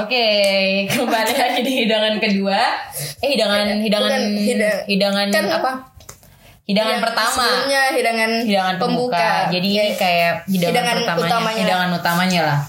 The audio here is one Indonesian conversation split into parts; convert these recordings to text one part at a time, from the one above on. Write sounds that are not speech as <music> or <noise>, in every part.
Oke, <laughs> kembali lagi di hidangan kedua. Eh hidangan hidangan Bukan, hida- hidangan kan- apa? Hidangan Yang pertama. Sebelumnya hidangan, Hidangan pembuka. pembuka. Jadi ini Ya, kayak hidangan, hidangan pertamanya, utamanya. hidangan utamanya lah.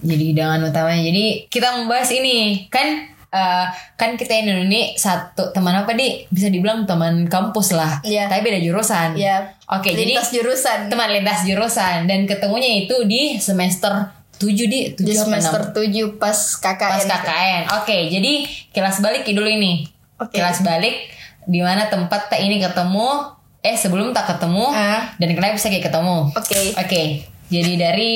Jadi hidangan utamanya. Jadi kita membahas ini kan eh, kan kita ini ini satu teman apa di bisa dibilang teman kampus lah. Iya. Tapi beda jurusan. Ya. Oke, jadi lintas jurusan. teman lintas jurusan dan ketemunya itu di semester 7 di 7 di apa semester? 7 pas KKN. pas KKN. Oke, jadi kilas balik dulu ini. Oke. Kilas balik di mana tempat tak ini ketemu eh sebelum tak ketemu Ah. dan kenapa bisa kayak ketemu. Oke. Oke. Jadi dari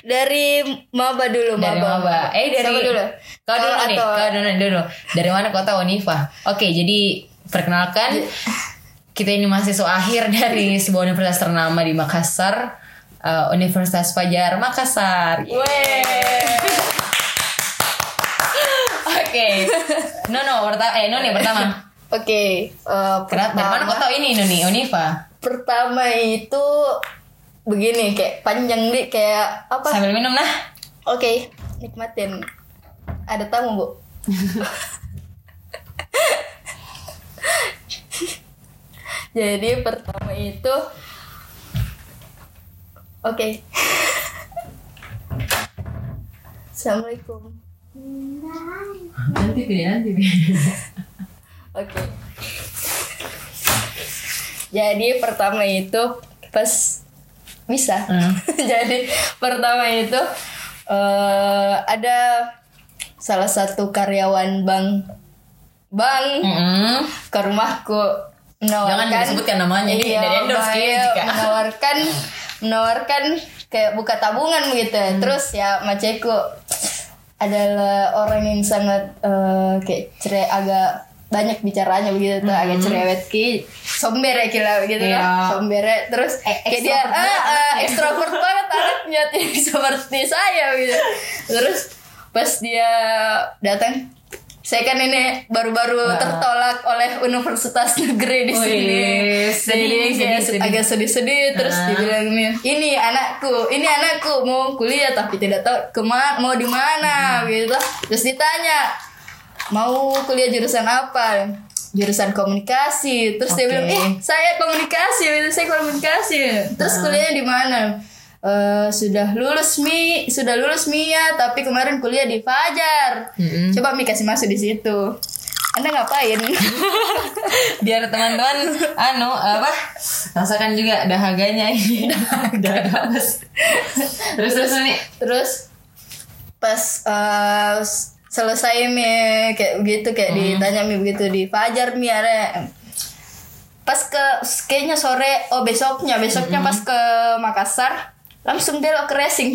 Dari maba dulu, dari maba. Maba. Eh dari Siapa dulu? Kau dulu Kau nih, kau dulu dulu. Dari mana tahu Unifa? Oke, jadi perkenalkan kita ini mahasiswa akhir dari sebuah universitas ternama di Makassar, eh, Universitas Fajar Makassar. <laughs> Oke. No no pertama eh no nih pertama. Oke. eh, Kenapa? Dari mana kau tahu ini Noni Unifa? pertama itu begini kayak panjang nih kayak apa? Sambil minum nah. Oke, nikmatin. Ada tamu, Bu. <laughs> Jadi pertama itu Oke. Assalamualaikum. Nanti pilih nanti. Oke. Jadi pertama itu pas bisa. Hmm. <laughs> Jadi pertama itu eh ada salah satu karyawan bank bank Mm-mm. ke rumahku menawarkan Jangan disebutkan namanya, ini iya, dari endorse menawarkan <laughs> menawarkan kayak buka tabungan begitu Hmm. terus ya maceku adalah orang yang sangat eh, kayak cerai agak banyak bicaranya begitu tuh agak cerewet ki sombere kira begitu Hmm. Iya. lah sombere terus Eh, kayak dia ah, ah, anaknya. ekstrovert banget <laughs> anaknya seperti saya gitu terus pas dia datang saya kan ini baru-baru Ah. tertolak oleh universitas negeri di Wih, sini. Jadi sedih, agak sedih-sedih terus Ah. dibilang ini anakku ini anakku mau kuliah tapi tidak tahu ke mana mau di mana gitu. Terus ditanya mau kuliah jurusan apa? Jurusan komunikasi. Terus dia Oke. bilang eh saya komunikasi saya komunikasi. Terus kuliahnya di mana Eh, sudah lulus mi sudah lulus Mia tapi kemarin kuliah di Fajar Mm-mm. coba mi kasih masuk di situ anda ngapain <laughs> Biar teman-teman anu apa rasakan juga dahaganya ini. <laughs> Dahaga mas. Terus terus nih. terus pas s- selesai mi kayak begitu kayak ditanya mi begitu di Fajar mi ada pas ke kayaknya sore oh besoknya besoknya pas ke Makassar langsung belok ke racing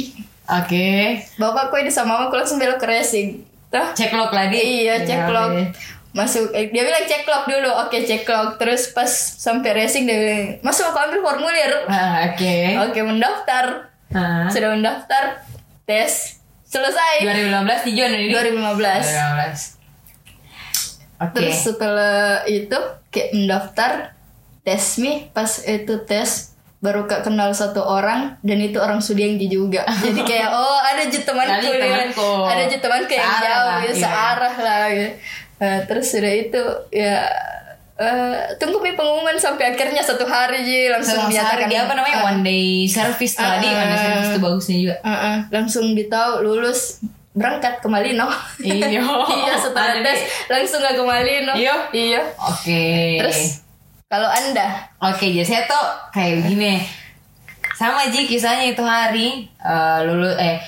Oke. bapakku ini sama mamaku langsung belok ke racing Tuh. Cek log lagi. iya Ya, cek log oke. masuk eh, dia bilang cek log dulu oke cek log terus pas sampai racing dia bilang masuk aku ambil formulir Ah, Oke. oke mendaftar Ah. sudah mendaftar tes selesai 2015 di Juni ini. 2015 2015. Oke. terus setelah itu kayak mendaftar tes mi pas itu tes baru kak kenal satu orang dan itu orang Sudiangji juga <laughs> jadi kayak oh ada je temanku Kali nih. temanku. ada je temanku yang Searah jauh lah, gitu, iya. searah lah gitu. Nah, terus sudah itu ya eh, tunggu mi pengumuman sampai akhirnya satu hari ji langsung dinyatakan dia apa namanya Ah, one day service tadi Ah, one day service itu bagusnya juga. ah, ah. langsung ditahu lulus berangkat ke Malino Iya. <laughs> iya setelah tes nih. langsung gak ke Malino Iya? iya Oke. Terus kalau anda? Oke, jadi saya tuh kayak begini. Sama Ji kisahnya itu hari eh lulu eh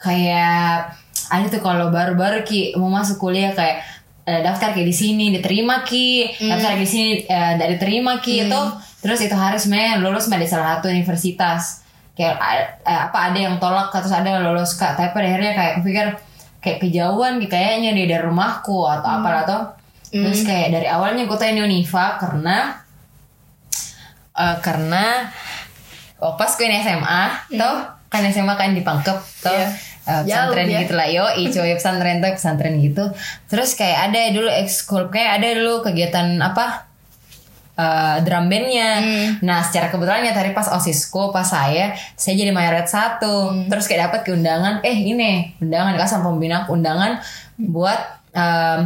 kayak ada tuh kalau baru-baru Ki mau masuk kuliah kayak eh, daftar kayak di sini diterima Ki, daftar di sini eh, tidak diterima Ki itu. Terus itu hari sebenarnya lulus di salah satu universitas. Kayak eh, apa ada yang tolak terus ada yang lulus Kak, tapi pada akhirnya kayak aku pikir kayak kejauhan kayaknya di dari rumahku atau apa atau terus kayak dari awalnya gue tanya Unifa karena Eh, karena oh, pas gue ini SMA tuh kan SMA kan di Pangkep tuh Iya. eh, pesantren Jauh, ya. gitu lah yo ijo pesantren tuh pesantren gitu terus kayak ada dulu ekskul kayak ada dulu kegiatan apa eh, drum bandnya. Hmm. Nah secara kebetulannya tadi pas osisku pas saya saya jadi mayoret satu. Hmm. Terus kayak dapat keundangan. Eh ini undangan dikasih sama pembina undangan buat em,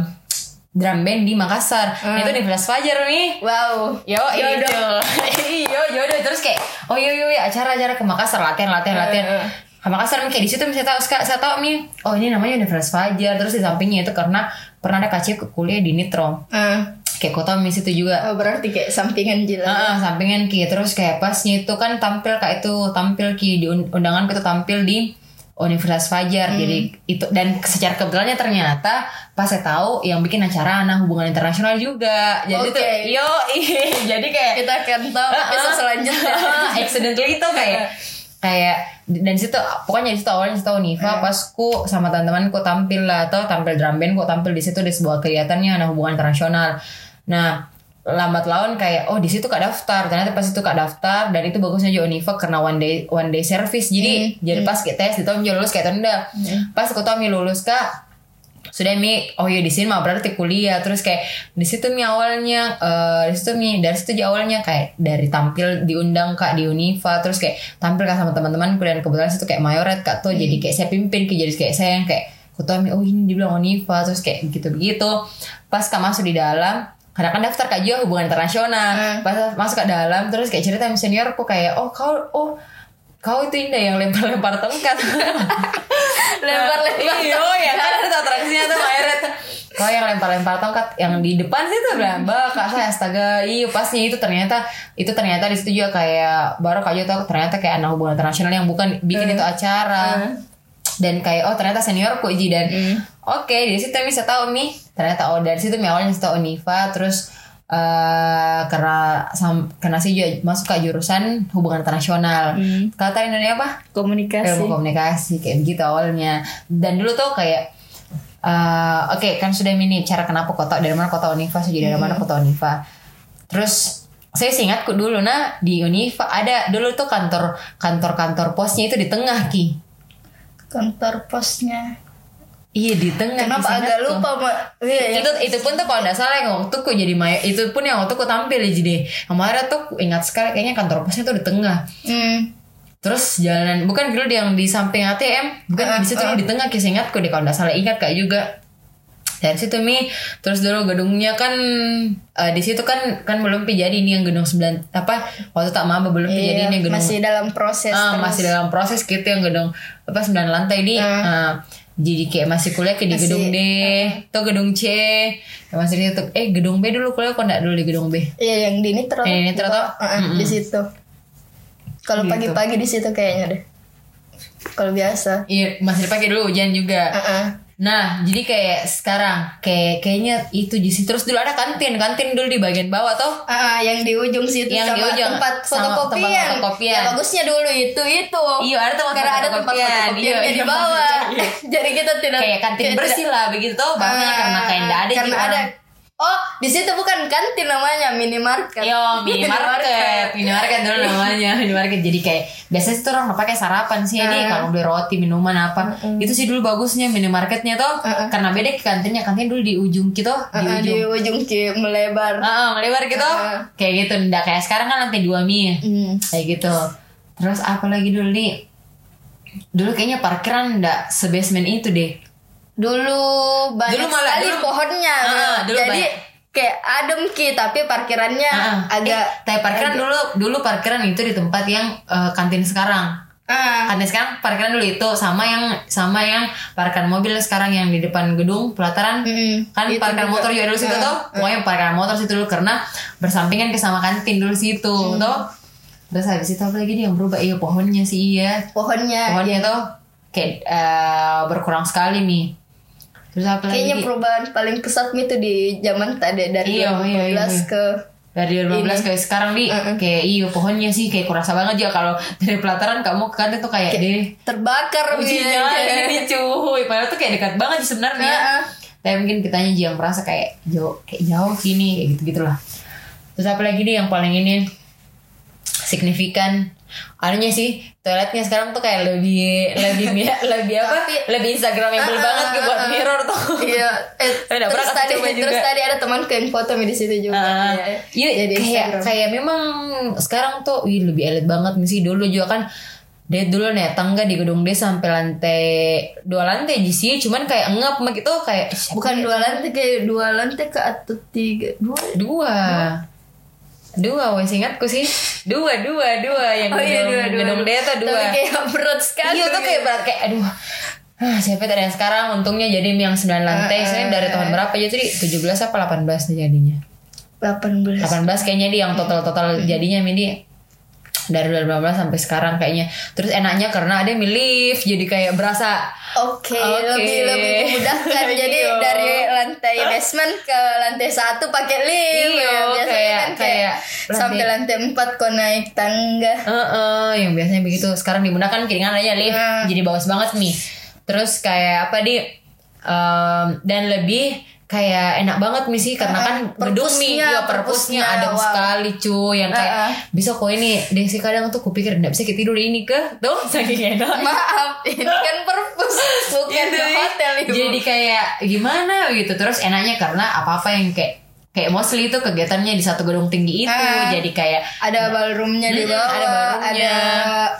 drum band di Makassar. Nah, itu di Flash Fajar nih. Wow. Yo, itu. <laughs> Iyo, jodoh terus kayak oh iya iya, acara-acara ke Makassar latihan latihan latihan. Eh, eh. Ke Makassar kayak di situ saya tahu saya, tahu nih. Oh ini namanya Universitas Fajar. Terus di sampingnya itu karena pernah ada kacip ke kuliah di Nitro. Eh, Kayak kota mis itu juga. oh, berarti kayak sampingan. Ah, ah, sampingan ki terus kayak pasnya itu kan tampil kayak itu tampil ki di un- undangan kita tampil di Universitas Fajar jadi itu dan secara kebetulannya ternyata pas saya tahu yang bikin acara anak hubungan internasional juga. Jadi Oke. tuh yo <laughs> jadi kayak Kita akan tahu episode selanjutnya. <laughs> accidentally itu kayak kayak dan situ pokoknya di situ awalnya situ Unifa pas ku sama teman-temanku tampil lah atau tampil drum band ku tampil di situ di sebuah kegiatannya anak hubungan internasional. Nah lambat laun kayak oh di situ kak daftar. Ternyata pas itu kak daftar dan itu bagusnya juga Unifa karena one day one day service. Jadi jadi pas kita tes itu lulus kayak tenda pas aku tahu mi lulus kak sudah mi oh iya di sini mah berarti kuliah. Terus kayak di situ mi awalnya eh di situ mi dari situ awalnya kayak dari tampil diundang kak di Unifa terus kayak tampil kak sama teman-teman dan kebetulan situ kayak mayoret kak tuh. Jadi kayak saya pimpin ke jadi kayak saya yang kayak aku tahu mi oh ini dibilang Unifa terus kayak gitu begitu pas kak masuk di dalam karena kan daftar kak. Juga hubungan internasional. Pas masuk ke dalam terus kayak cerita sama seniorku kayak oh kau oh kau itu indah yang lempar-lempar tongkat. <laughs> Lempar-lempar iya ya kan? ada tuh atraksinya tuh Mayret kau yang lempar-lempar tongkat yang di depan sih tuh bilang mbak kak. Saya astaga iya pasnya itu ternyata itu ternyata di situ juga kayak baru kak Jo tahu ternyata kayak anak hubungan internasional yang bukan bikin itu acara dan kayak oh ternyata seniorku Ji. Dan oke di situ bisa tahu nih. Ternyata oh dari situ mi awalnya tahu Unifa terus eh karena sam, karena sih juga masuk ke jurusan hubungan internasional. Kata Indonesia apa? Komunikasi. ilmu komunikasi kayak begitu awalnya. Dan dulu tuh kayak eh, oke kan sudah mini cara kenapa kota dari mana kota Unifa sih? Dari mana kota Unifa terus saya sih ingatku dulu nah di Unifa ada dulu tuh kantor kantor kantor posnya itu di tengah ki Kantor posnya. iya di tengah Kenapa agak lupa Mbak? Iya, ya. itu itu pun tuh kalau nggak salah yang waktu ku jadi maya itu pun yang waktu ku tampil ya jadi kemarin tuh ingat sekali kayaknya kantor posnya tuh di tengah Hmm. Terus jalanan bukan dulu yang di samping ATM, bukan Ah, di situ ah. di tengah kisah ingatku deh kalau nggak salah ingat kak juga. Dari situ mi, terus dulu gedungnya kan eh, di situ kan kan belum pi jadi ini yang gedung 9 apa waktu tak mama belum pi Iya, jadi ini gedung masih dalam proses. Ah, terus. masih dalam proses gitu yang gedung apa 9 lantai di ah, jadi kayak masih kuliah ke di Masih, gedung D, tuh gedung C, masih di situ. Eh gedung B dulu kuliah kok enggak dulu di gedung B. Iya yang di. Eh, Nitro tuh? Heeh, di situ. Kalau Gitu. pagi-pagi di situ kayaknya deh. Kalau biasa. Iya masih dipakai dulu hujan juga. Heeh. Nah, jadi kayak sekarang kayak kayaknya itu di situ terus dulu ada kantin, kantin dulu di bagian bawah tuh. Ah, yang di ujung situ Yang sama di ujung, tempat fotokopian. tempat fotokopian. Ya, bagusnya dulu itu itu. Iya, ada tempat Karena ada tempat fotokopian. Iya, di iya. bawah. <laughs> Jadi kita tidak Kayak kantin bersih lah begitu tuh, Ah, karena kayak enggak ada Karena juga ada. Oh, di situ bukan kantin namanya, minimarket. Yo, <laughs> minimarket, minimarket dulu namanya, minimarket. Jadi kayak biasanya itu orang pakai sarapan sih ini Ah. kalau beli roti, minuman apa. Itu sih dulu bagusnya minimarketnya tuh, karena beda ke kantinnya, kantin dulu di ujung gitu, di ujung. di ujung ki melebar. Ah, melebar gitu. Kayak gitu, enggak kayak sekarang kan lantai dua mie. Hmm. kayak gitu terus apa lagi dulu nih dulu kayaknya parkiran ndak sebasement itu deh Dulu banyak Dulu malah- sekali dulu- pohonnya. Ah, dulu Jadi banyak. kayak adem ki tapi parkirannya ah. agak eh, tapi parkiran dulu dulu parkiran itu di tempat yang eh, kantin sekarang ah kantin sekarang parkiran dulu itu sama yang sama yang parkiran mobil sekarang yang di depan gedung pelataran Mm-mm. kan parkiran juga. motor juga dulu situ Ah, tuh pokoknya parkiran motor situ dulu karena bersampingan ke sama kantin dulu situ Hmm. tuh terus habis itu apa lagi nih yang berubah iya pohonnya sih iya pohonnya. pohonnya iya. tuh kayak eh, berkurang sekali nih terus apa lagi? Kayaknya perubahan paling pesat itu di zaman tadi dari Iya, iya, 2015 iya. ke dari 2015 ke sekarang di kayak iya pohonnya sih kayak kurasa banget juga kalau dari pelataran kamu ke kantin tuh kayak deh. terbakar ujinya iya. ini cuy. Padahal tuh kayak dekat banget sih sebenarnya. Heeh. tapi mungkin kitanya juga merasa kayak jauh kayak jauh sini kayak gitu gitulah terus apa lagi nih yang paling ini signifikan anunya sih toiletnya sekarang tuh kayak lebih lebih <laughs> lebih apa lebih instagramable Ah, banget ke buat ah, ah. mirror tuh Iya, eh, <laughs> terus tadi juga. terus tadi ada teman yang foto di situ juga. Ah, Iya, iya Jadi kayak Instagram. kayak memang sekarang tuh wih, lebih elit banget sih dulu juga kan dia dulu naik tangga di gedung dia sampai lantai dua lantai di sih cuman kayak ngap gitu kayak bukan dua lantai kayak dua lantai ke atau tiga dua dua dua wes ingatku sih dua dua dua yang Oh iya dua dua. gedung dia tuh dua Tapi kayak berat sekali. iya tuh kayak berat kayak aduh Ah, siapa ada yang sekarang untungnya jadi yang 9 lantai Ah, saya ah. dari tahun berapa ya tadi 17 apa 18 nih jadinya delapan belas. 18 kayaknya dia yang total-total jadinya Mindi dari 2015 sampai sekarang kayaknya terus enaknya karena ada yang lift jadi kayak berasa Oke, Oke. lebih lebih memudahkan. <laughs> Jadi Iya. dari lantai basement ke lantai satu pakai lift. Ya. Biasanya kayak- kan kayak, kayak sampai lantai empat kau naik tangga. Eh, eh, yang biasanya begitu sekarang dimudahkan keringan aja lift Hmm. jadi bagus banget nih terus kayak apa di em, dan lebih kayak enak banget nih sih karena kan gedung nih perpusnya, ya perpusnya perpusnya, adem wow. sekali cuy yang kayak Uh-uh. bisa kok ini Desi kadang tuh kupikir nggak bisa kita tidur ini ke tuh <laughs> saking enak Maaf, ini kan perpus bukan di hotel ibu. Jadi kayak gimana gitu. Terus enaknya karena apa-apa yang kayak kayak mostly itu kegiatannya di satu gedung tinggi itu. Ah. jadi kayak ada ballroomnya di bawah, ada ballroomnya. ada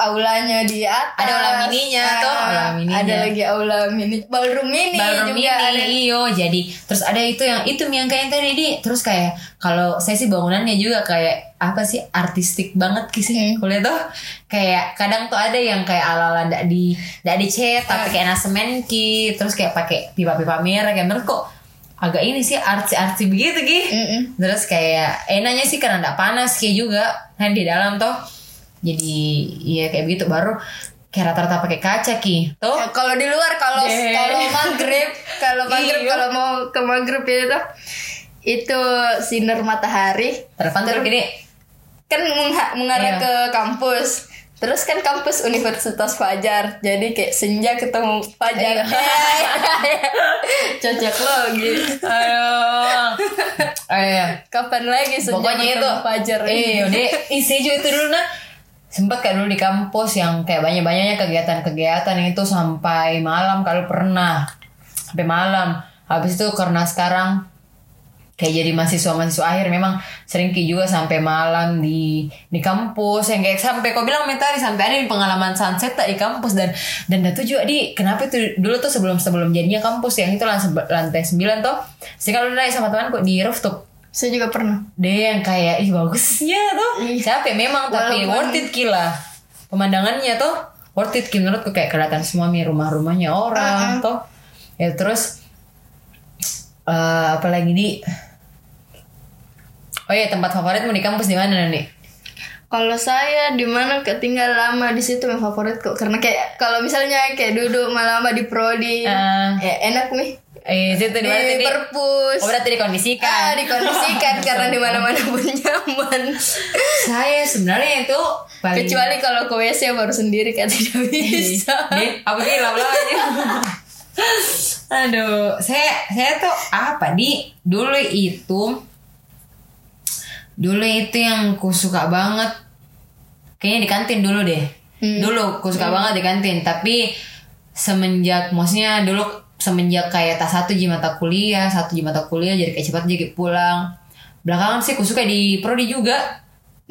aulanya di atas, Ada aula mininya tuh, aula mininya. Ada lagi aula mini, ballroom mini ballroom juga ada. ini iyo jadi terus ada itu yang itu yang kayak yang tadi di terus kayak kalau saya sih bangunannya juga kayak apa sih artistik banget sih Hmm. kuliah tuh kayak kadang tuh ada yang kayak ala ala ndak di ndak dicat tapi Hmm. kayak nasemen ki terus kayak pakai pipa pipa merah kayak menurut kok agak ini sih artsy artsy begitu ki Mm-mm. terus kayak enaknya sih karena ndak panas kayak juga. Kan di dalam tuh jadi iya kayak begitu. Baru kayak rata-rata pakai kaca ki. Tuh Ya, kalau di luar kalau Deh. kalau maghrib kalau <laughs> maghrib Iya. kalau mau ke maghrib itu itu sinar matahari. Terpantul gini. kan mengha- mengarah Iya. ke kampus terus kan kampus Universitas Fajar jadi kayak senja ketemu Fajar <laughs> cocok logi Ayo. Ayo. kapan lagi senja Pokoknya itu. ketemu Fajar Iya, deh. Isi juga itu dulu nah. Sempat kayak dulu di kampus yang kayak banyak-banyaknya kegiatan-kegiatan itu sampai malam kalau pernah. Sampai malam. Habis itu karena sekarang kayak jadi mahasiswa-mahasiswa akhir. Memang sering ki juga sampai malam di di kampus yang kayak sampai kau bilang mentari sampai ada di pengalaman sunset tak di kampus. Dan dan itu juga di kenapa itu dulu tuh sebelum sebelum jadinya kampus? Yang itu lantai, 9 tuh sih kalau naik sama temanku di rooftop. Saya juga pernah. Deh yang kayak ih bagusnya <laughs> tuh capek memang tapi Walaupun- worth it gila pemandangannya tuh worth it menurutku. Kayak kelihatan semua nih rumah-rumahnya orang tuh ya terus eh apa lagi di oh iya tempat favoritmu di kampus di mana nih Kalau saya di mana ketinggal lama di situ yang favorit kok. Karena kayak kalau misalnya kayak duduk lama di prodi Ah. ya enak nih. Eh situ di di perpus. Oh berarti ah dikondisikan dikondisikan <laughs> karena di mana mana pun nyaman. Saya sebenarnya itu paling kecuali kalau ke WC baru sendiri kan tidak bisa. Nih, apa sih. <laughs> Aduh, saya saya tuh apa di? Dulu itu dulu itu yang ku suka banget kayaknya di kantin dulu deh. Dulu ku suka banget di kantin, tapi semenjak maksudnya dulu semenjak kayak tak satu ji mata kuliah, satu ji mata kuliah jadi kayak cepat jadi pulang. Belakangan sih ku suka di prodi juga.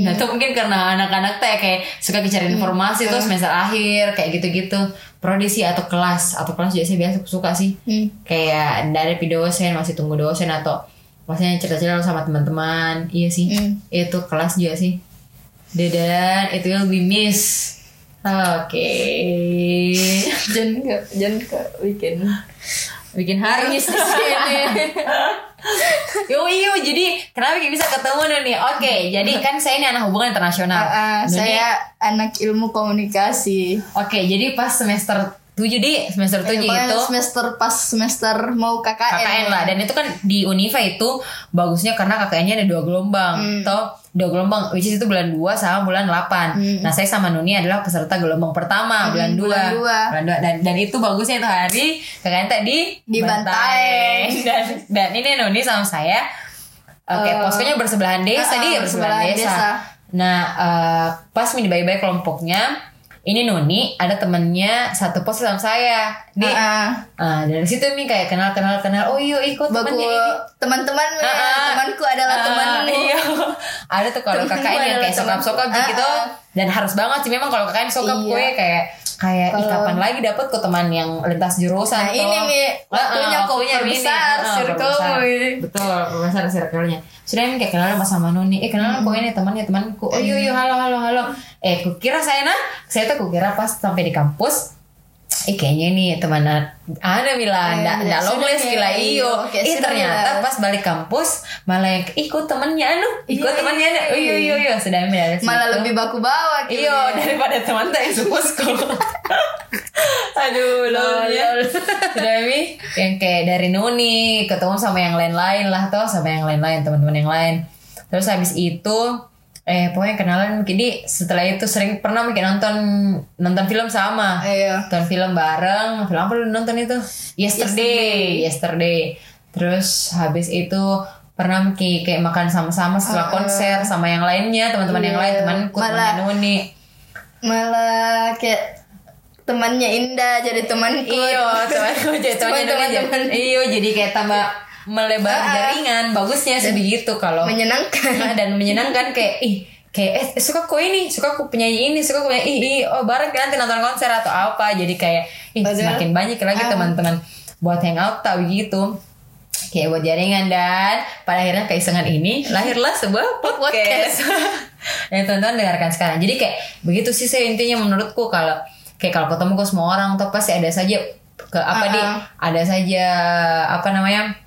Nggak tahu mungkin karena anak-anak teh kayak suka cari informasi terus semester akhir kayak gitu-gitu. Prodi sih atau kelas atau kelas juga sih biasa suka sih. Hmm. Kayak dari dosen masih tunggu dosen atau maksudnya cerita-cerita sama teman-teman. Iya sih. Hmm. Itu kelas juga sih. Dan itu will be miss. Oke. <laughs> jangan ke jangan ke weekend Bikin hari nangis di sini <laughs> Yo yo jadi kenapa kita bisa ketemu nih? Oke, jadi kan saya ini anak hubungan internasional. Ah, Jadi- saya anak ilmu komunikasi Oke, jadi pas semester 7 di semester 7 Pokoknya itu semester pas semester mau KKN, KKN lah dan itu kan di Univa itu bagusnya karena KKN-nya ada dua gelombang. Hmm. Toh dua gelombang which is itu bulan 2 sama bulan 8. Nah, saya sama Nuni adalah peserta gelombang pertama bulan 2. Hmm, bulan dua. Bulan 2 dan dan itu bagusnya itu hari KKN tadi Di Bantaeng. <laughs> dan dan ini Nuni sama saya Oke, Eh, poskonya bersebelahan desa ah, dia ah, bersebelahan bersebelahan desa. desa. Nah, eh, pas mini bye-bye kelompoknya, ini Nuni ada temennya satu pos sama saya. Di, Ah, ah, dari situ Mi kayak kenal kenal kenal. Oh iya ikut Bagus temennya ini. teman-teman Ah, ah. temanku adalah Ah, temanmu. Iya. Ada tuh kalau Temenku kakak ini yang kayak sokap-sokap temanku. gitu. Ah, ah. Dan harus banget sih memang kalau kakak ini sokap Iya. gue kayak kayak Kalau- kapan lagi dapet kok teman yang lintas jurusan Nah, ini, Mi, waktunya kau waktunya, perbesar. ini. Betul, perbesar circle-nya. Sudah Mi kayak kenal sama Nuni. Eh kenal kok ini temannya temanku. Oh iya iya halo halo halo. Eh kukira saya nah, saya tuh kukira pas sampai di kampus Eh kayaknya ini teman ada Mila, Eh, ndak ndak longles gila iyo. Oke, Eh ternyata pas balik kampus malah yang ikut temannya anu, ikut Iya, temannya anu. Oh iya iya iya sudah dari Malah lebih baku bawa gitu. Iya daripada teman tuh yang supusku. Aduh lol ya. Sudah Mi yang kayak dari Nuni ketemu sama yang lain-lain lah tuh sama yang lain-lain teman-teman yang lain. Terus habis itu eh pokoknya kenalan. Jadi setelah itu sering pernah mungkin nonton nonton film sama. Iya. nonton film bareng. Film apa lu nonton itu? Yesterday. Yesterday. Terus habis itu pernah ki- kayak makan sama-sama setelah konser sama yang lainnya teman-teman yang Iya. lain temanku Malah- temannya Nuni Malah kayak temannya Indah jadi temanku. iyo temanku jadi temannya Teman-teman. iyo jadi kayak tambah melebar ah. jaringan bagusnya sih begitu kalau menyenangkan. Nah, <laughs> dan menyenangkan kayak ih kayak eh eh, suka kok ini suka kok penyanyi ini suka kok penyanyi ih, ih oh bareng kan nanti nonton konser atau apa jadi kayak ih Padahal- semakin banyak lagi Ah. teman-teman buat hangout tak begitu kayak buat jaringan dan pada akhirnya keisengan ini lahirlah sebuah <laughs> podcast <laughs> yang teman-teman dengarkan sekarang jadi kayak begitu sih saya intinya menurutku kalau kayak kalau ketemu ke semua orang tuh pasti ada saja ke apa Ah, di ah. ada saja apa namanya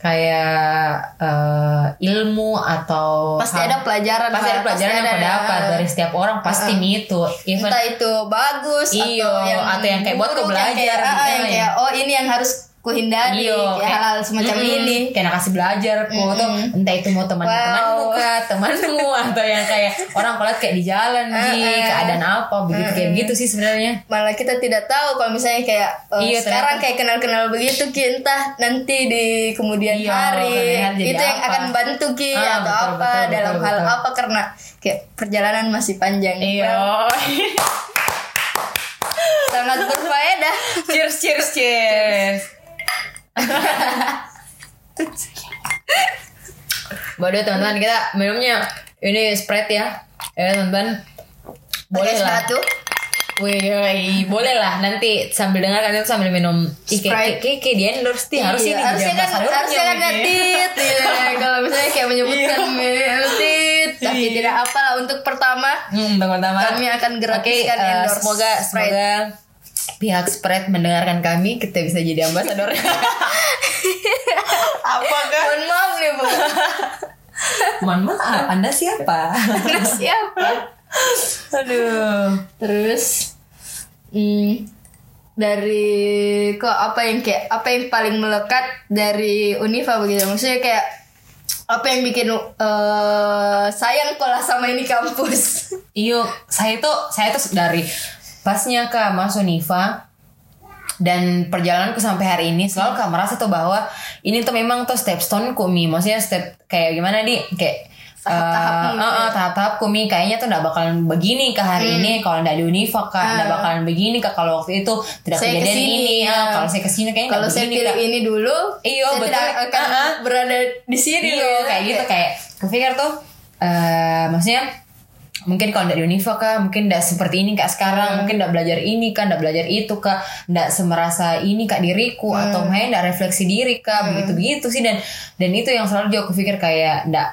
kayak eh, ilmu atau Pasti hal- ada pelajaran. pasti ada Pak. pelajaran yang ada- dapat dari setiap orang pasti itu even Entah itu bagus Iyo, atau yang atau yang kayak buat buruk, yang belajar kayak, gitu yang ya. kayak oh ini yang harus kuhindari Iyo, kayak hal-hal semacam mm-mm, ini. kayak kasih belajar kok tuh entah itu mau teman temanmu Wow. kah temanmu <laughs> atau yang kayak orang kalau kayak di jalan di keadaan apa begitu kayak gitu sih sebenarnya Malah kita tidak tahu kalau misalnya kayak eh, Iya, sekarang ternyata. kayak kenal-kenal begitu Ki entah nanti di kemudian Iya, hari itu yang apa. akan bantu Ki Ah, atau betul, apa betul, dalam betul, hal betul. apa karena kayak perjalanan masih panjang. iya Sangat <laughs> berfaedah. cheers cheers cheers Bodoh teman-teman kita minumnya ini Sprite ya ya teman-teman boleh lah. Wih, boleh lah nanti sambil dengar kan sambil minum Sprite. kayak kayak di endorse harusnya Iya, nih harusnya kan harusnya kan ada tit iya. kalau misalnya kayak menyebutkan tit tapi Iya. tidak apa lah untuk pertama Hmm, teman-teman. Kami akan gratiskan eh, endorse semoga semoga pihak Sprite mendengarkan kami kita bisa jadi ambasador. <laughs> Apakah? mohon maaf nih bu <laughs> Mohon maaf, Anda siapa? Anda siapa Aduh. terus hmm, dari kok apa yang kayak apa yang paling melekat dari Unifa begitu maksudnya kayak apa yang bikin eh, sayang pola sama ini kampus Iyo, saya tuh saya tuh dari pasnya ke masuk Niva dan perjalananku sampai hari ini selalu kak merasa tuh bahwa ini tuh memang tuh step stone ku mi maksudnya step kayak gimana di kayak Tahap-tahapmu eh, eh, eh, tahap-tahap ku mi kayaknya tuh nggak bakalan begini ke hari Hmm. ini kalau nggak di Univa kak nggak Ah. bakalan begini kak kalau waktu itu tidak Saya kejadian ke sini, ini ya. ya kalau saya ke sini kayaknya kalau saya pilih Kak. ini dulu Iya, saya betul. tidak akan ah. berada di sini Iya gitu. kayak gitu kayak kepikir tuh eh maksudnya mungkin kalau dari Univa kak mungkin tidak seperti ini kak sekarang. Hmm. mungkin tidak belajar ini kak tidak belajar itu kak tidak semerasa ini kak diriku Hmm. atau makanya tidak refleksi diri kak begitu begitu sih. Dan dan itu yang selalu juga aku pikir kayak tidak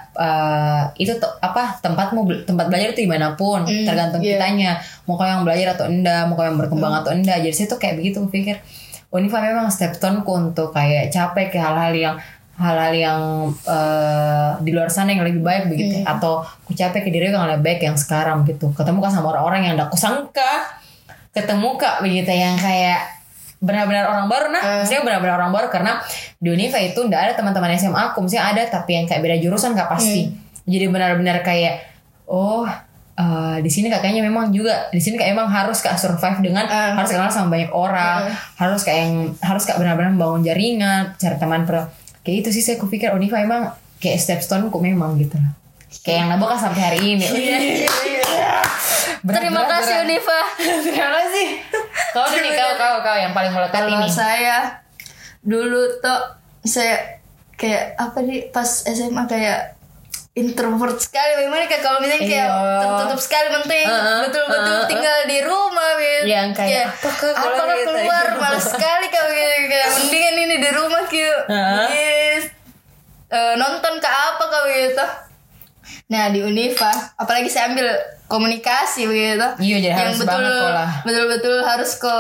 itu tuh apa tempatmu tempat belajar itu di mana pun. Tergantung iya. kitanya. Mau kau yang belajar atau enggak mau kau yang berkembang atau enggak. Jadi situ kayak begitu aku pikir. Univa memang stepstoneku untuk kayak capek ke hal-hal yang hal-hal yang eh, di luar sana yang lebih baik begitu. Atau ku capek ke diri yang lebih baik yang sekarang gitu. Ketemu kan sama orang-orang yang tidak kusangka? Ketemu kak begitu yang kayak benar-benar orang baru? Nah maksudnya benar-benar orang baru karena di Univa itu ndak ada teman-teman SMA aku. Maksudnya ada tapi yang kayak beda jurusan kak pasti. Jadi benar-benar kayak oh eh, di sini kayaknya memang juga di sini kayak memang harus kak survive dengan Ah. harus kenal sama banyak orang. Harus kayak yang harus kak benar-benar membangun jaringan cari teman pro kayak itu sih saya kupikir Univa emang kayak stepstone kok memang gitu lah. Kayak yang nabok sampai hari ini. Berat, Terima berat, kasih berat. Unifa. terima kasih kau nih kau kau kau yang paling melekat Kalau ini. saya dulu tuh saya kayak apa nih pas SMA kayak introvert sekali gimana kayak kalau misalnya kayak Iya. tertutup sekali penting Heeh, betul-betul heeh. tinggal di rumah gitu. Yang kayak, apakah kalau apakah gitu? keluar malas sekali kalau gitu kayak mendingan ini di rumah gitu Heeh. Yes. Eh, nonton ke apa kau gitu nah di Unifa apalagi saya ambil komunikasi begitu Iya, jadi harus betul banget kok lah. betul-betul harus ke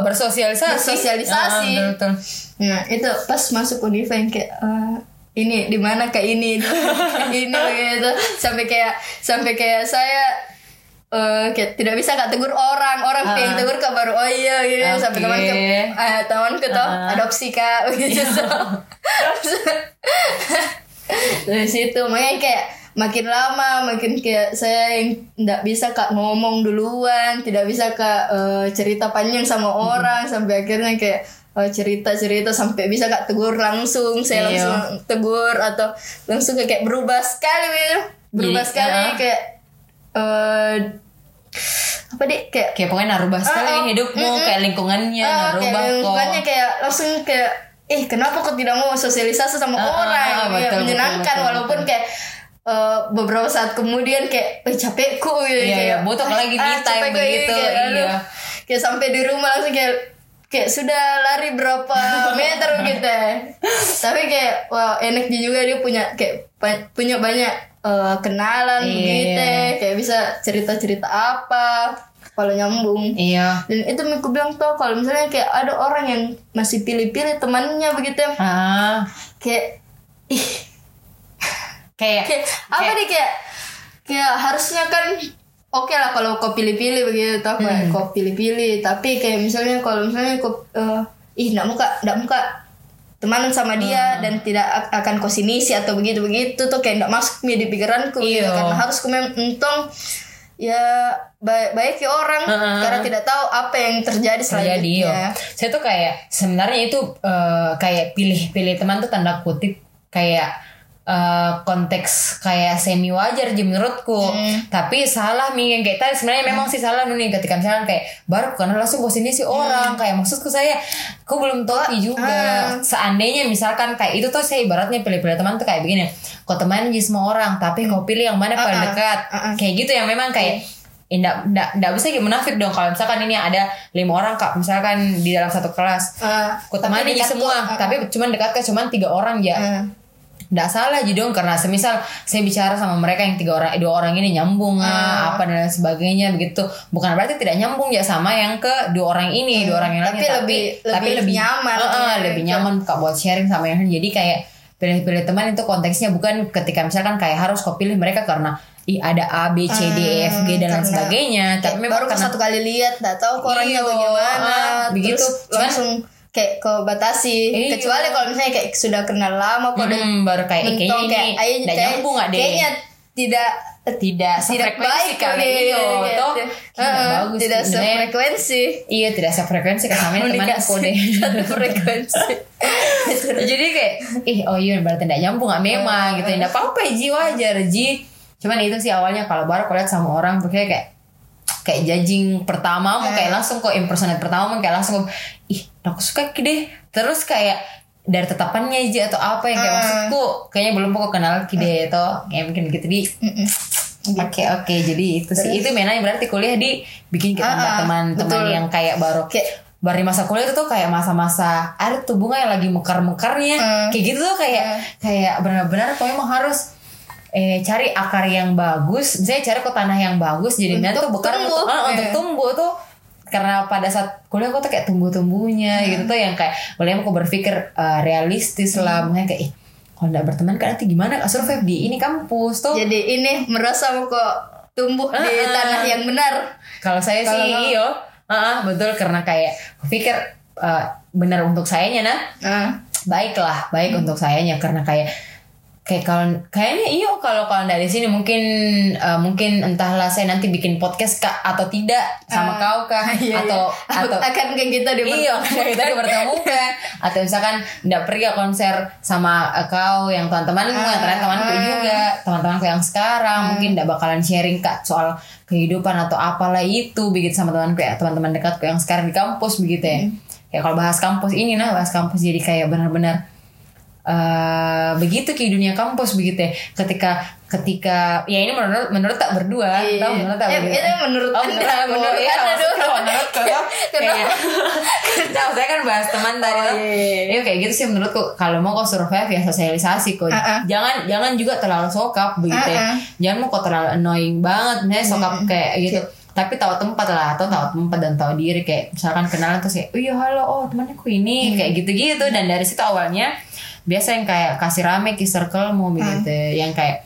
bersosialisasi Bersosialisasi. Ah, betul, betul. Nah itu pas masuk Unifa yang kayak eh, ini di mana kayak ini, <laughs> ini gitu. Sampai kayak sampai kayak saya eh, kayak tidak bisa kak tegur orang. Orang Ah. pengen tegur kak baru oh iya gitu sampai Oke. teman ke eh, teman ke toh Ah. adopsi kak. <laughs> Gitu. Dari situ makanya kayak makin lama makin kayak saya yang tidak bisa kak ngomong duluan tidak bisa kak eh, cerita panjang sama orang sampai akhirnya kayak cerita cerita sampai bisa kak tegur langsung saya Iya. langsung tegur atau langsung kayak berubah sekali gitu. berubah Jadi, sekali ah. kayak eh apa deh kayak kayak pokoknya narubah sekali ah, hidupmu mm-mm. kayak lingkungannya Ah, narubah kayak kok lingkungannya kayak langsung kayak eh kenapa kok tidak mau sosialisasi sama ah, orang Ya, betul, menyenangkan betul, betul, walaupun betul. kayak eh, beberapa saat kemudian kayak eh, capekku gitu Iya, kayak iya, butuh lagi me time begitu, kayak, iya. kayak sampai di rumah langsung kayak kayak sudah lari berapa meter gitu ya. tapi kayak wah enak juga dia punya kayak punya banyak eh, kenalan Iya. gitu ya. kayak bisa cerita cerita apa kalau nyambung iya dan itu aku bilang tuh kalau misalnya kayak ada orang yang masih pilih-pilih temannya begitu ya ah kayak ih kayak kayak apa nih kayak kayak harusnya kan oke lah kalau kau pilih-pilih begitu toh kayak kau pilih-pilih tapi kayak misalnya kalau misalnya kau eh, ih nggak muka nggak muka temanan sama dia dan tidak ak- akan kau sinisi atau begitu begitu tuh kayak nggak masuk nih di pikiranku gitu. Iya. karena harus kau memang untung ya baik baik ya orang Heeh. karena tidak tahu apa yang terjadi terjadi yo. selanjutnya Saya tuh kayak sebenarnya itu eh, kayak pilih-pilih teman tuh tanda kutip kayak eh, konteks kayak semi wajar sih menurutku. Tapi salah nih yang kayak tadi sebenarnya memang sih salah nih ketika misalnya kayak baru karena langsung ke sini si orang kayak maksudku saya aku belum tahu juga. Seandainya misalkan kayak itu tuh saya ibaratnya pilih-pilih teman tuh kayak begini. Kau teman semua orang tapi kau pilih yang mana paling Uh-uh. dekat. Uh-uh. Kayak gitu yang memang kayak Eh, nggak nggak nggak bisa kayak munafik dong kalau misalkan ini ada lima orang kak misalkan di dalam satu kelas Ah, ku temani tapi aja dekat semua ah, tapi cuman dekat ke cuman tiga orang ya ah. Nggak salah dong karena semisal saya bicara sama mereka yang tiga orang dua orang ini nyambung ah, apa dan lain sebagainya begitu bukan berarti tidak nyambung ya sama yang ke dua orang ini dua orang yang Tapi lainnya lebih- lebih nyaman. Eh, eh, lebih Gitu. nyaman kak buat sharing sama yang lain jadi kayak pilih-pilih teman itu konteksnya bukan ketika misalkan kayak harus kau pilih mereka karena ih ada A B C D E F G dan lain karena sebagainya tapi memang baru karena satu kali lihat nggak tahu orangnya Iya, bagaimana begitu. terus langsung kayak ke batasi Iya. kecuali kalau misalnya kayak sudah kenal lama kok Hmm, baru kayak eh, kayaknya ini "Ay, nggak kayak- nyambung gak deh? kayaknya tidak tidak tidak sefrekuensi kali gitu, iyo gitu. toh? Heeh, tidak bagus tidak sefrekuensi. Iya tidak sefrekuensi kan sama teman aku deh. satu frekuensi <laughs> jadi kayak ih oh iya berarti tidak nyambung gak memang gitu. Tidak apa-apa ji wajar ji. Cuman itu sih awalnya kalau baru kau lihat sama orang berarti kayak kayak judging pertama mau kayak langsung kok impersonate pertama kayak langsung ih aku suka deh. Terus kayak dari tetapannya aja atau apa yang kayak maksudku kayaknya belum pokok kenal ki deh itu kayak mungkin gitu di. Oke oke jadi itu sih. Itu mainnya berarti kuliah di bikin kita Ah, ah, teman-teman betul. yang kayak baru Kayak- baru masa kuliah itu tuh kayak masa-masa ada tuh bunga yang lagi mekar-mekarnya. Hmm. kayak gitu tuh kayak kayak benar-benar kau emang harus eh cari akar yang bagus. Misalnya cari ke tanah yang bagus jadi nanti tuh Untuk bekar tumbuh. untuk, ah, untuk Iya. tumbuh tuh. Karena pada saat kuliah aku tuh kayak tumbuh-tumbuhnya Hmm. gitu tuh yang kayak boleh aku berpikir eh, realistis lah. Hmm. makanya kayak ih kalau nggak berteman kan nanti gimana? Kak survive di ini kampus tuh. Jadi ini merasa kok tumbuh di Ah, ah. tanah yang benar. Kalau saya Kalau sih iyo, Ah, betul. Karena kayak pikir eh, benar untuk sayanya nah. Nah baiklah baik untuk sayanya. Karena kayak kayak kalau kayaknya iyo kalau kalau dari sini mungkin eh, mungkin entahlah saya nanti bikin podcast kak atau tidak sama kau kah? Iya, atau iya. atau akan kayak kita di Iya, kayak kita dipertemukan <laughs> atau misalkan nggak pergi ke konser sama eh, kau yang teman-temanmu yang ternyata temanku juga. Teman-temanku yang sekarang mungkin nggak bakalan sharing kak soal kehidupan atau apalah itu begitu sama temanku ya teman-teman dekatku yang sekarang di kampus begitu ya. Kayak kalau bahas kampus ini nah bahas kampus jadi kayak benar-benar eh begitu ke dunia kampus begitu ya ketika ketika ya ini menurut menurut tak berdua Iya. tau menurut tak Eh, berdua itu menurut oh, Anda, menurut menurut iya dulu. menurut kau kayak Nah, saya kan bahas teman tadi Oh, iya. Iya kayak gitu sih menurutku kalau mau kau survive ya sosialisasi kok. Uh-uh. Jangan jangan juga terlalu sokap begitu ya. Uh-uh. Jangan mau kok terlalu annoying banget misalnya sokap kayak gitu. Tapi tahu tempat lah atau tahu tempat dan tahu diri kayak misalkan kenalan terus kayak, "Oh iya halo, oh temannya ku ini." Kayak gitu-gitu dan dari situ awalnya biasa yang kayak kasih rame ke circle mau begitu yang kayak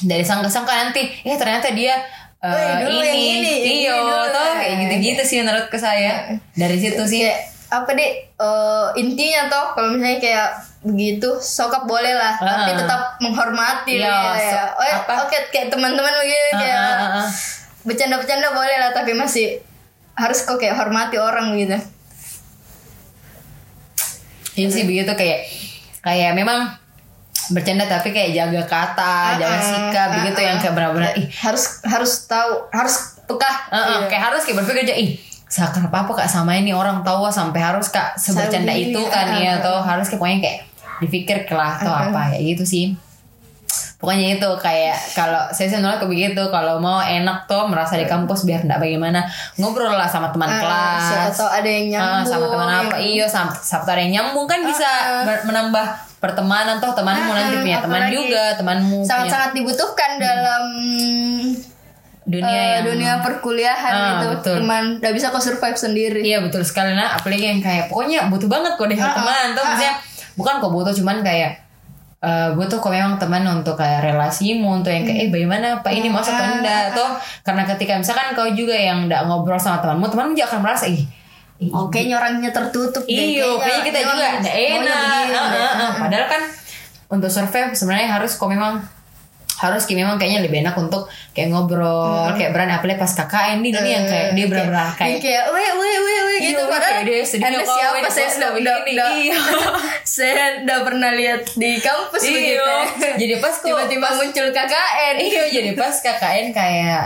dari sangka-sangka nanti eh ternyata dia eh, Oh, yang dulu, ini, ini, ini dulu. tuh kayak gitu-gitu sih menurut ke saya dari situ sih. Kayak apa deh eh, intinya toh kalau misalnya kayak begitu sokap boleh lah tapi Ah. tetap menghormati Iya, lah ya. so- oh, ya, apa? oke kayak teman-teman begitu Ah, kayak ah, bercanda-bercanda boleh lah tapi masih harus kok kayak hormati orang gitu. Iya sih begitu kayak kayak memang bercanda tapi kayak jaga kata, jaga Ah, sikap ah, begitu ah, yang kayak benar-benar ih, harus harus tahu harus peka ah, ah, Iya. kayak harus kayak berpikir aja ih, seakan apa apa kak sama ini orang tahu ah, sampai harus kak sebercanda itu gini, kan ah, ya ah, atau harus kayak pokoknya kayak dipikir kelah atau apa ya gitu sih. Pokoknya itu kayak kalau saya sih menurut begitu. Kalau mau enak tuh merasa di kampus biar enggak bagaimana ngobrol lah sama teman Ah, kelas. tahu ada yang Ah, nyambung sama teman apa. iya sama sama ada yang nyambung. Kan bisa ber- menambah pertemanan toh. Temanmu nanti punya teman apalagi juga temanmu punya sangat-sangat dibutuhkan dalam dunia yang dunia perkuliahan Ah, gitu betul. teman nggak bisa kok survive sendiri. Iya betul sekali nah apalagi yang kayak pokoknya butuh banget kok deh ah, teman tuh ah, maksudnya bukan kok butuh cuman kayak eh butuh kok memang teman untuk kayak relasimu untuk yang kayak eh bagaimana pak ini masuk atau Ah, enggak atau karena ketika misalkan kau juga yang enggak ngobrol sama temanmu temanmu juga akan merasa ih ih, Oh, kayaknya orangnya tertutup. Iyo, kayaknya kita juga enak. Ah, ah, ah. Padahal kan untuk survive sebenarnya harus kok memang harus kayak memang kayaknya lebih enak untuk kayak ngobrol, kayak berani apalagi pas KKN nih ini yang kayak dia benar-benar Yang kayak kayak weh weh weh Iya, gitu. padahal kayak dia anda kau, siapa? saya sudah udah, Iya. <laughs> saya udah pernah lihat di kampus Iya. begitu. Jadi pas tiba-tiba muncul KKN iya jadi pas KKN kayak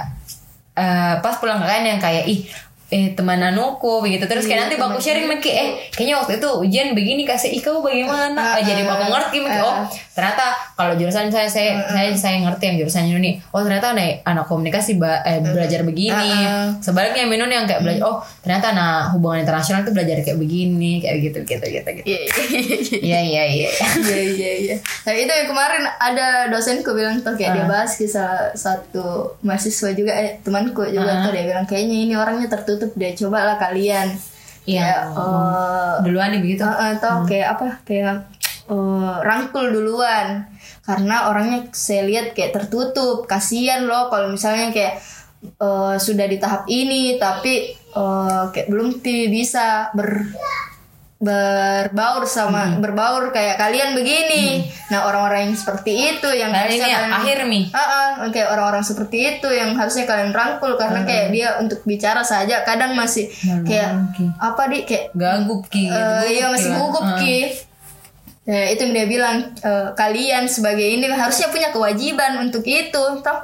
eh pas pulang KKN yang kayak ih eh teman anuku begitu. Terus kayak iya, nanti aku sharing Meki eh kayaknya waktu itu ujian begini kasih ih kamu bagaimana? Uh, uh, jadi ah, aku ngerti Meki. uh, oh ternyata kalau jurusan saya saya uh, saya saya ngerti yang jurusan ini. Oh ternyata nih anak komunikasi eh, belajar begini. Uh, uh, sebaliknya Minun yang kayak belajar hmm. oh ternyata nah hubungan internasional tuh belajar kayak begini kayak gitu gitu gitu gitu. Iya iya iya. Iya iya iya. iya, iya nah itu yang kemarin ada dosenku bilang tuh kayak uh. dia bahas kisah satu mahasiswa juga eh, temanku juga uh. tuh dia bilang kayaknya ini orangnya tertutup dia cobalah kalian. Iya. Kayak, eh, duluan nih begitu. Uh, atau kayak apa? Kayak uh, rangkul duluan. Karena orangnya saya lihat kayak tertutup. Kasihan loh kalau misalnya kayak uh, sudah di tahap ini tapi uh, kayak belum bisa ber berbaur sama berbaur kayak kalian begini nah orang-orang yang seperti itu yang Padahal harusnya ini kalian- akhir, Mi. Ah, ah, kayak orang-orang seperti itu yang harusnya kalian rangkul karena kayak dia untuk bicara saja kadang masih kayak Oke. apa di kayak ki gitu. Eh, iya masih Gila. gugup Ah. ki Ya, itu yang dia bilang eh, kalian sebagai ini harusnya punya kewajiban untuk itu toh.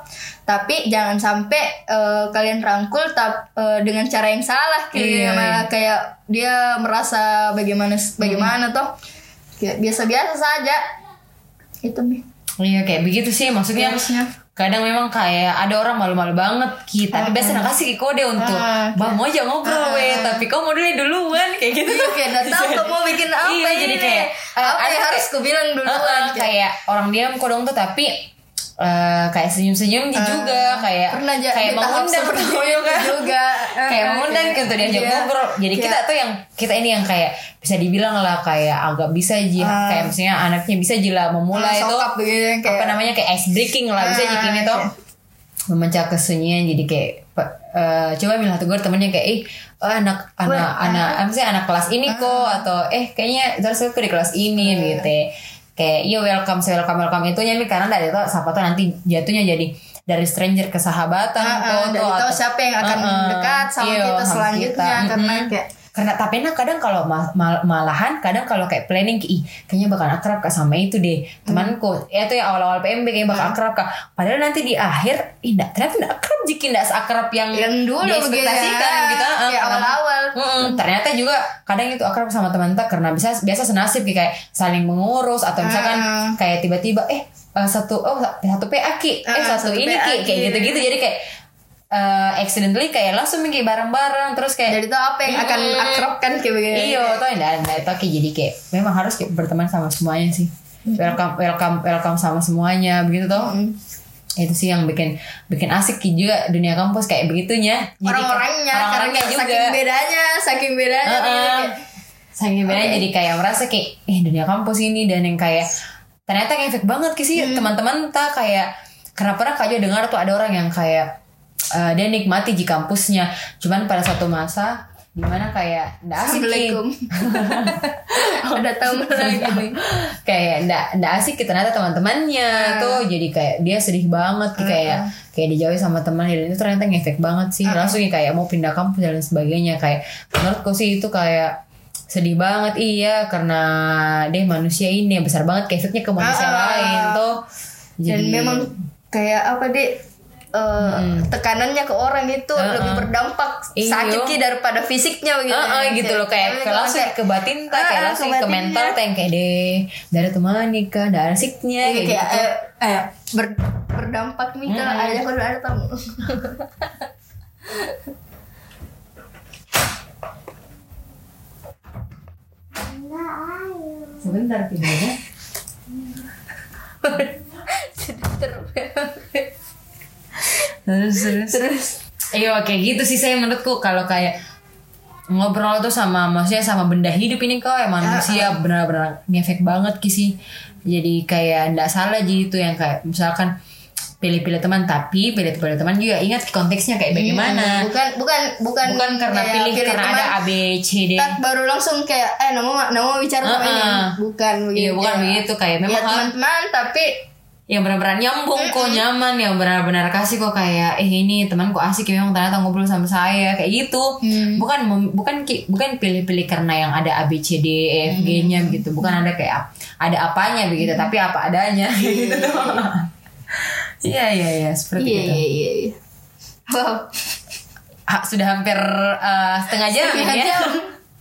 Tapi jangan sampai eh, kalian rangkul tap, eh, dengan cara yang salah ki Iya, malah kayak dia merasa bagaimana bagaimana toh. Kayak biasa-biasa saja. Itu nih Iya kayak begitu sih maksudnya Harusnya. Kadang memang kayak ada orang malu-malu banget Ki. Tapi biasa nak kasih kode untuk Ah, bang mau aja ngobrol weh tapi kau modalnya duluan kayak gitu. Iya, kayak udah tahu kamu mau bikin apa Iya, jadi kayak, eh, apa yang harus ku bilang duluan Heeh, kayak, kayak orang diam kok dong tuh tapi eh, kayak senyum-senyum juga kayak Ah, pernah aja kayak mengundang seperti <laughs> tuh, itu kan. juga. Kayak Eh, mengundang kayak- gitu diajak iya. ngobrol. Jadi Kayak- kita tuh yang kita ini yang kayak bisa dibilang lah kayak agak bisa aja Ah. kayak misalnya anaknya bisa jila memulai Ah, tuh sokap begitu yang kayak- apa namanya kayak ice breaking lah bisa jadi ini tuh. kayak- memecah kesunyian jadi kayak eh, coba bilang tegur temennya kayak ih oh, anak anak anak apa sih anak kelas ini kok? atau eh kayaknya terus aku di kelas ini gitu kayak iya welcome saya welcome welcome itu nyami karena dari itu siapa tuh nanti jatuhnya jadi dari stranger ke sahabatan Ah, ah, tuh, dari tuh, tahu atau- siapa yang akan Ah, ah. dekat sama Iya, kita selanjutnya kita. karena Mm-mm. kayak karena tapi nah kadang kalau ma- mal- malahan kadang kalau kayak planning ih kayaknya bakal akrab kak sama itu deh temanku. Ya tuh ya awal-awal PMB kayaknya bakal akrab kak. Padahal nanti di akhir ih enggak ternyata enggak akrab jika enggak seakrab yang yang dulu diekspektasikan begitu, gitu. Ya, awal-awal. Mm-mm, ternyata juga kadang itu akrab sama teman tak karena bisa biasa senasib kayak saling mengurus atau misalkan Ah. kayak tiba-tiba eh eh, satu oh satu PA ki. Eh Ah, satu, satu ini ki kayak gitu-gitu. Jadi kayak eh accidentally kayak langsung mikir bareng-bareng terus kayak jadi tahu apa yang akan Mm. akrab kan kayak begini Iya, tuh enggak enggak itu kayak jadi kayak memang harus kayak berteman sama semuanya sih. Welcome welcome welcome sama semuanya begitu toh. Mm. Itu sih yang bikin bikin asik juga dunia kampus kayak begitunya. Kayak- orang-orangnya orang-orangnya karena juga. saking bedanya saking bedanya Heeh. gitu, kayak, Saking bedanya jadi kayak merasa kayak eh dunia kampus ini dan yang kayak ternyata ngefek banget sih Hmm. teman-teman tak kayak karena pernah juga dengar tuh ada orang yang kayak eh, dia nikmati di kampusnya. Cuman pada satu masa di mana kayak ndak asik. Assalamualaikum. <laughs> Ada tamu lagi nih. <laughs> Kayak ndak ndak asik ki, ternyata teman-temannya tuh. Jadi kayak dia sedih banget. Ki, kayak kayak dijauhi sama teman dan itu ternyata ngefek banget sih. Langsung ya kayak mau pindah kampus dan sebagainya. Kayak menurutku sih itu kayak sedih banget. Iya karena deh manusia ini besar banget. Efeknya ke manusia Ah, ah. lain tuh. Dan memang kayak apa deh eh, tekanannya ke orang itu Ah, lebih ah. berdampak Iya. sakit Ki, daripada fisiknya begitu Ah, ah, gitu loh. Kayak ke langsung ke batin tak kayak langsung ke mental tak yang kayak deh dari teman nikah dari asiknya Iya, kayak kayak gitu. eh, eh, ber- berdampak nih ke ayah kalau ada tamu. Sebentar tidurnya terus terus terus. Iya kayak gitu sih saya menurutku. Kalau kayak ngobrol tuh sama maksudnya sama benda hidup ini kok ya manusia benar-benar ngefek banget ki sih. Jadi kayak ndak salah gitu yang kayak misalkan pilih-pilih teman tapi pilih-pilih teman juga ingat konteksnya kayak bagaimana. bukan bukan bukan bukan karena kayak pilih, karena teman, ada A B C D. tak baru langsung kayak eh nama nama bicara sama ini. Ah, bukan begitu iya bukan begitu. kayak ya memang harus- teman-teman tapi yang benar-benar nyambung kok nyaman yang benar-benar kasih kok kayak eh ini temanku asik ya memang ternyata ngobrol sama saya kayak gitu. Bukan mem- bukan ki- bukan pilih-pilih karena yang ada A B C D E F G nya begitu bukan ada kayak ada apanya begitu tapi apa adanya. Gitu <laughs> iya iya. Iya seperti itu. iya iya iya. wow. Ah, sudah hampir uh, setengah jam Setengah ya. jam.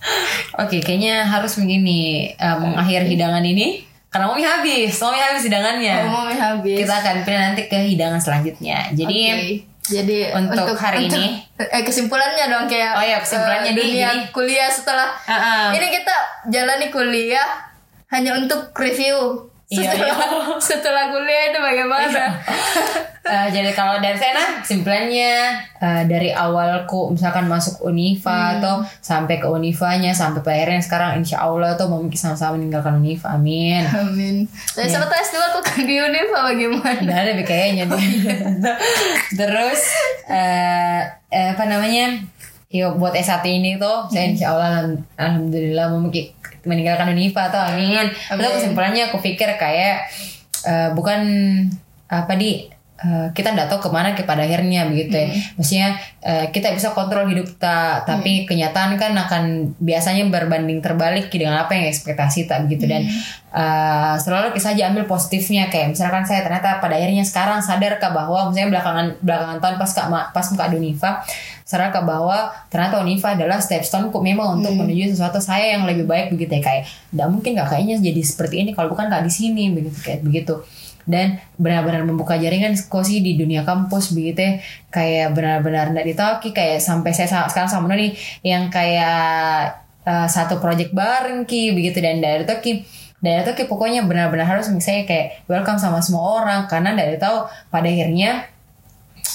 <laughs> Oke, kayaknya harus begini uh, mengakhir hidangan ini karena mau habis, mau habis hidangannya. mau habis Kita akan pindah nanti ke hidangan selanjutnya. Jadi Oke. jadi untuk hari ini- eh kesimpulannya dong kayak Oh iya, kesimpulannya nih, dunia jadi- kuliah setelah Ah, ah. ini kita jalani kuliah hanya untuk review Iya, setelah iya. <laughs> setelah kuliah itu bagaimana uh, <laughs> jadi kalau dari saya nah kesimpulannya uh, dari awalku misalkan masuk Unifa atau sampai ke Unifanya sampai akhirnya sekarang insya Allah tuh mau sama-sama meninggalkan Unifa. Amin. amin Iya. saya sama tes dulu aku di Univ apa gimana Nggak ada deh kayaknya deh. <laughs> Terus eh eh, apa namanya? Yuk buat S1 ini tuh saya insya Allah alham- alhamdulillah memiliki meninggalkan Unifa tuh amin. Itu kesimpulannya aku pikir kayak eh, bukan apa di eh, kita nggak tahu ke mana ke pada akhirnya begitu ya. Maksudnya eh, kita bisa kontrol hidup kita, tapi kenyataan kan akan biasanya berbanding terbalik dengan apa yang ekspektasi tak begitu. Dan eh, selalu kita saja ambil positifnya. Kayak misalkan saya ternyata pada akhirnya sekarang sadar kak bahwa misalnya belakangan belakangan tahun pas kak pas muka di Sadar kak bahwa ternyata Unifa adalah step stone kok memang untuk menuju sesuatu saya yang lebih baik begitu ya kayak tidak mungkin kak kayaknya jadi seperti ini kalau bukan kak di sini begitu kayak begitu dan benar-benar membuka jaringan kosi di dunia kampus begitu ya. kayak benar-benar tidak ditauki kayak sampai saya sa- sekarang sama nih yang kayak uh, satu project bareng ki begitu dan dari itu ki dari itu ki pokoknya benar-benar harus misalnya kayak welcome sama semua orang karena dari tahu pada akhirnya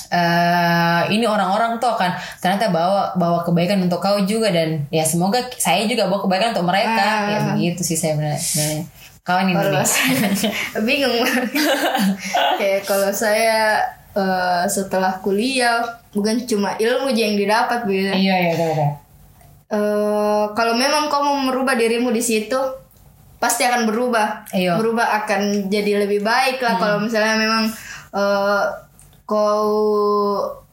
eh ini orang-orang tuh akan ternyata bawa bawa kebaikan untuk kau juga dan ya semoga saya juga bawa kebaikan untuk mereka Ah. ya begitu sih saya benar- sebenarnya kawan ini <laughs> bingung kayak kalau saya eh, setelah kuliah bukan cuma ilmu aja yang didapat begitu iya iya udah. Eh, kalau memang kau mau merubah dirimu di situ pasti akan berubah Iya. berubah akan jadi lebih baik lah kalau misalnya memang eh, kau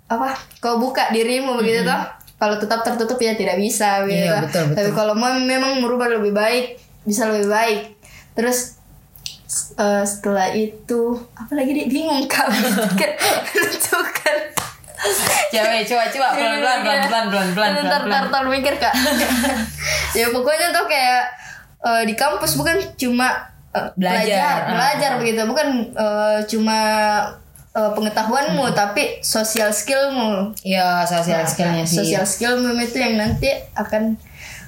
apa? Kau buka dirimu begitu toh? Kalau tetap tertutup ya tidak bisa begitu. Iya, betul, betul. tapi kalau mem- memang merubah lebih baik bisa lebih baik. Terus eh, setelah itu apa lagi dia bingung kak. <laughs> Menentukan. Cewek, coba coba. Pelan pelan pelan pelan pelan pelan Ntar, ntar, ntar mikir kak. <laughs> Ya pokoknya tuh kayak eh, di kampus bukan cuma eh, Belajar. belajar, belajar begitu. Bukan eh, cuma eh, pengetahuanmu Hmm. tapi sosial skillmu Iya, sosial skillnya sih. sosial skillmu itu yang nanti akan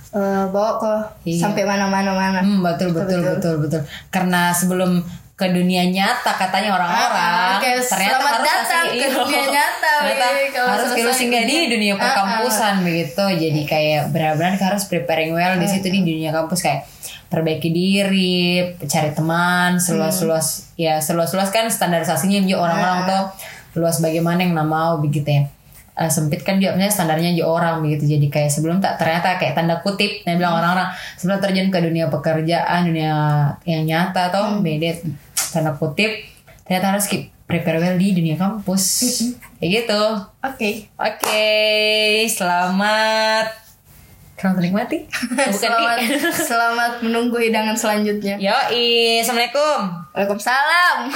eh, bawa ke Iya. sampai mana-mana mana Hmm, betul betul betul betul. Karena sebelum ke dunia nyata katanya orang-orang Ah, oke, ternyata selamat harus datang ke dunia nyata, ternyata harus kita singgah di dunia Ah, perkampusan begitu jadi kayak benar-benar harus preparing well di situ di dunia kampus kayak perbaiki diri cari teman seluas-luas ya seluas-luas kan standarisasinya juga orang-orang tuh luas bagaimana yang nak mau begitu ya. Eh, sempit kan juga misalnya standarnya juga orang begitu. Jadi kayak sebelum tak ternyata kayak tanda kutip yang bilang orang-orang sebelum terjun ke dunia pekerjaan dunia yang nyata atau beda tanda kutip ternyata harus keep prepare well di dunia kampus. Kayak gitu. Oke. Oke selamat selamat menikmati. Bukan <laughs> selamat selamat menunggu hidangan selanjutnya. Yoi, assalamualaikum. Waalaikumsalam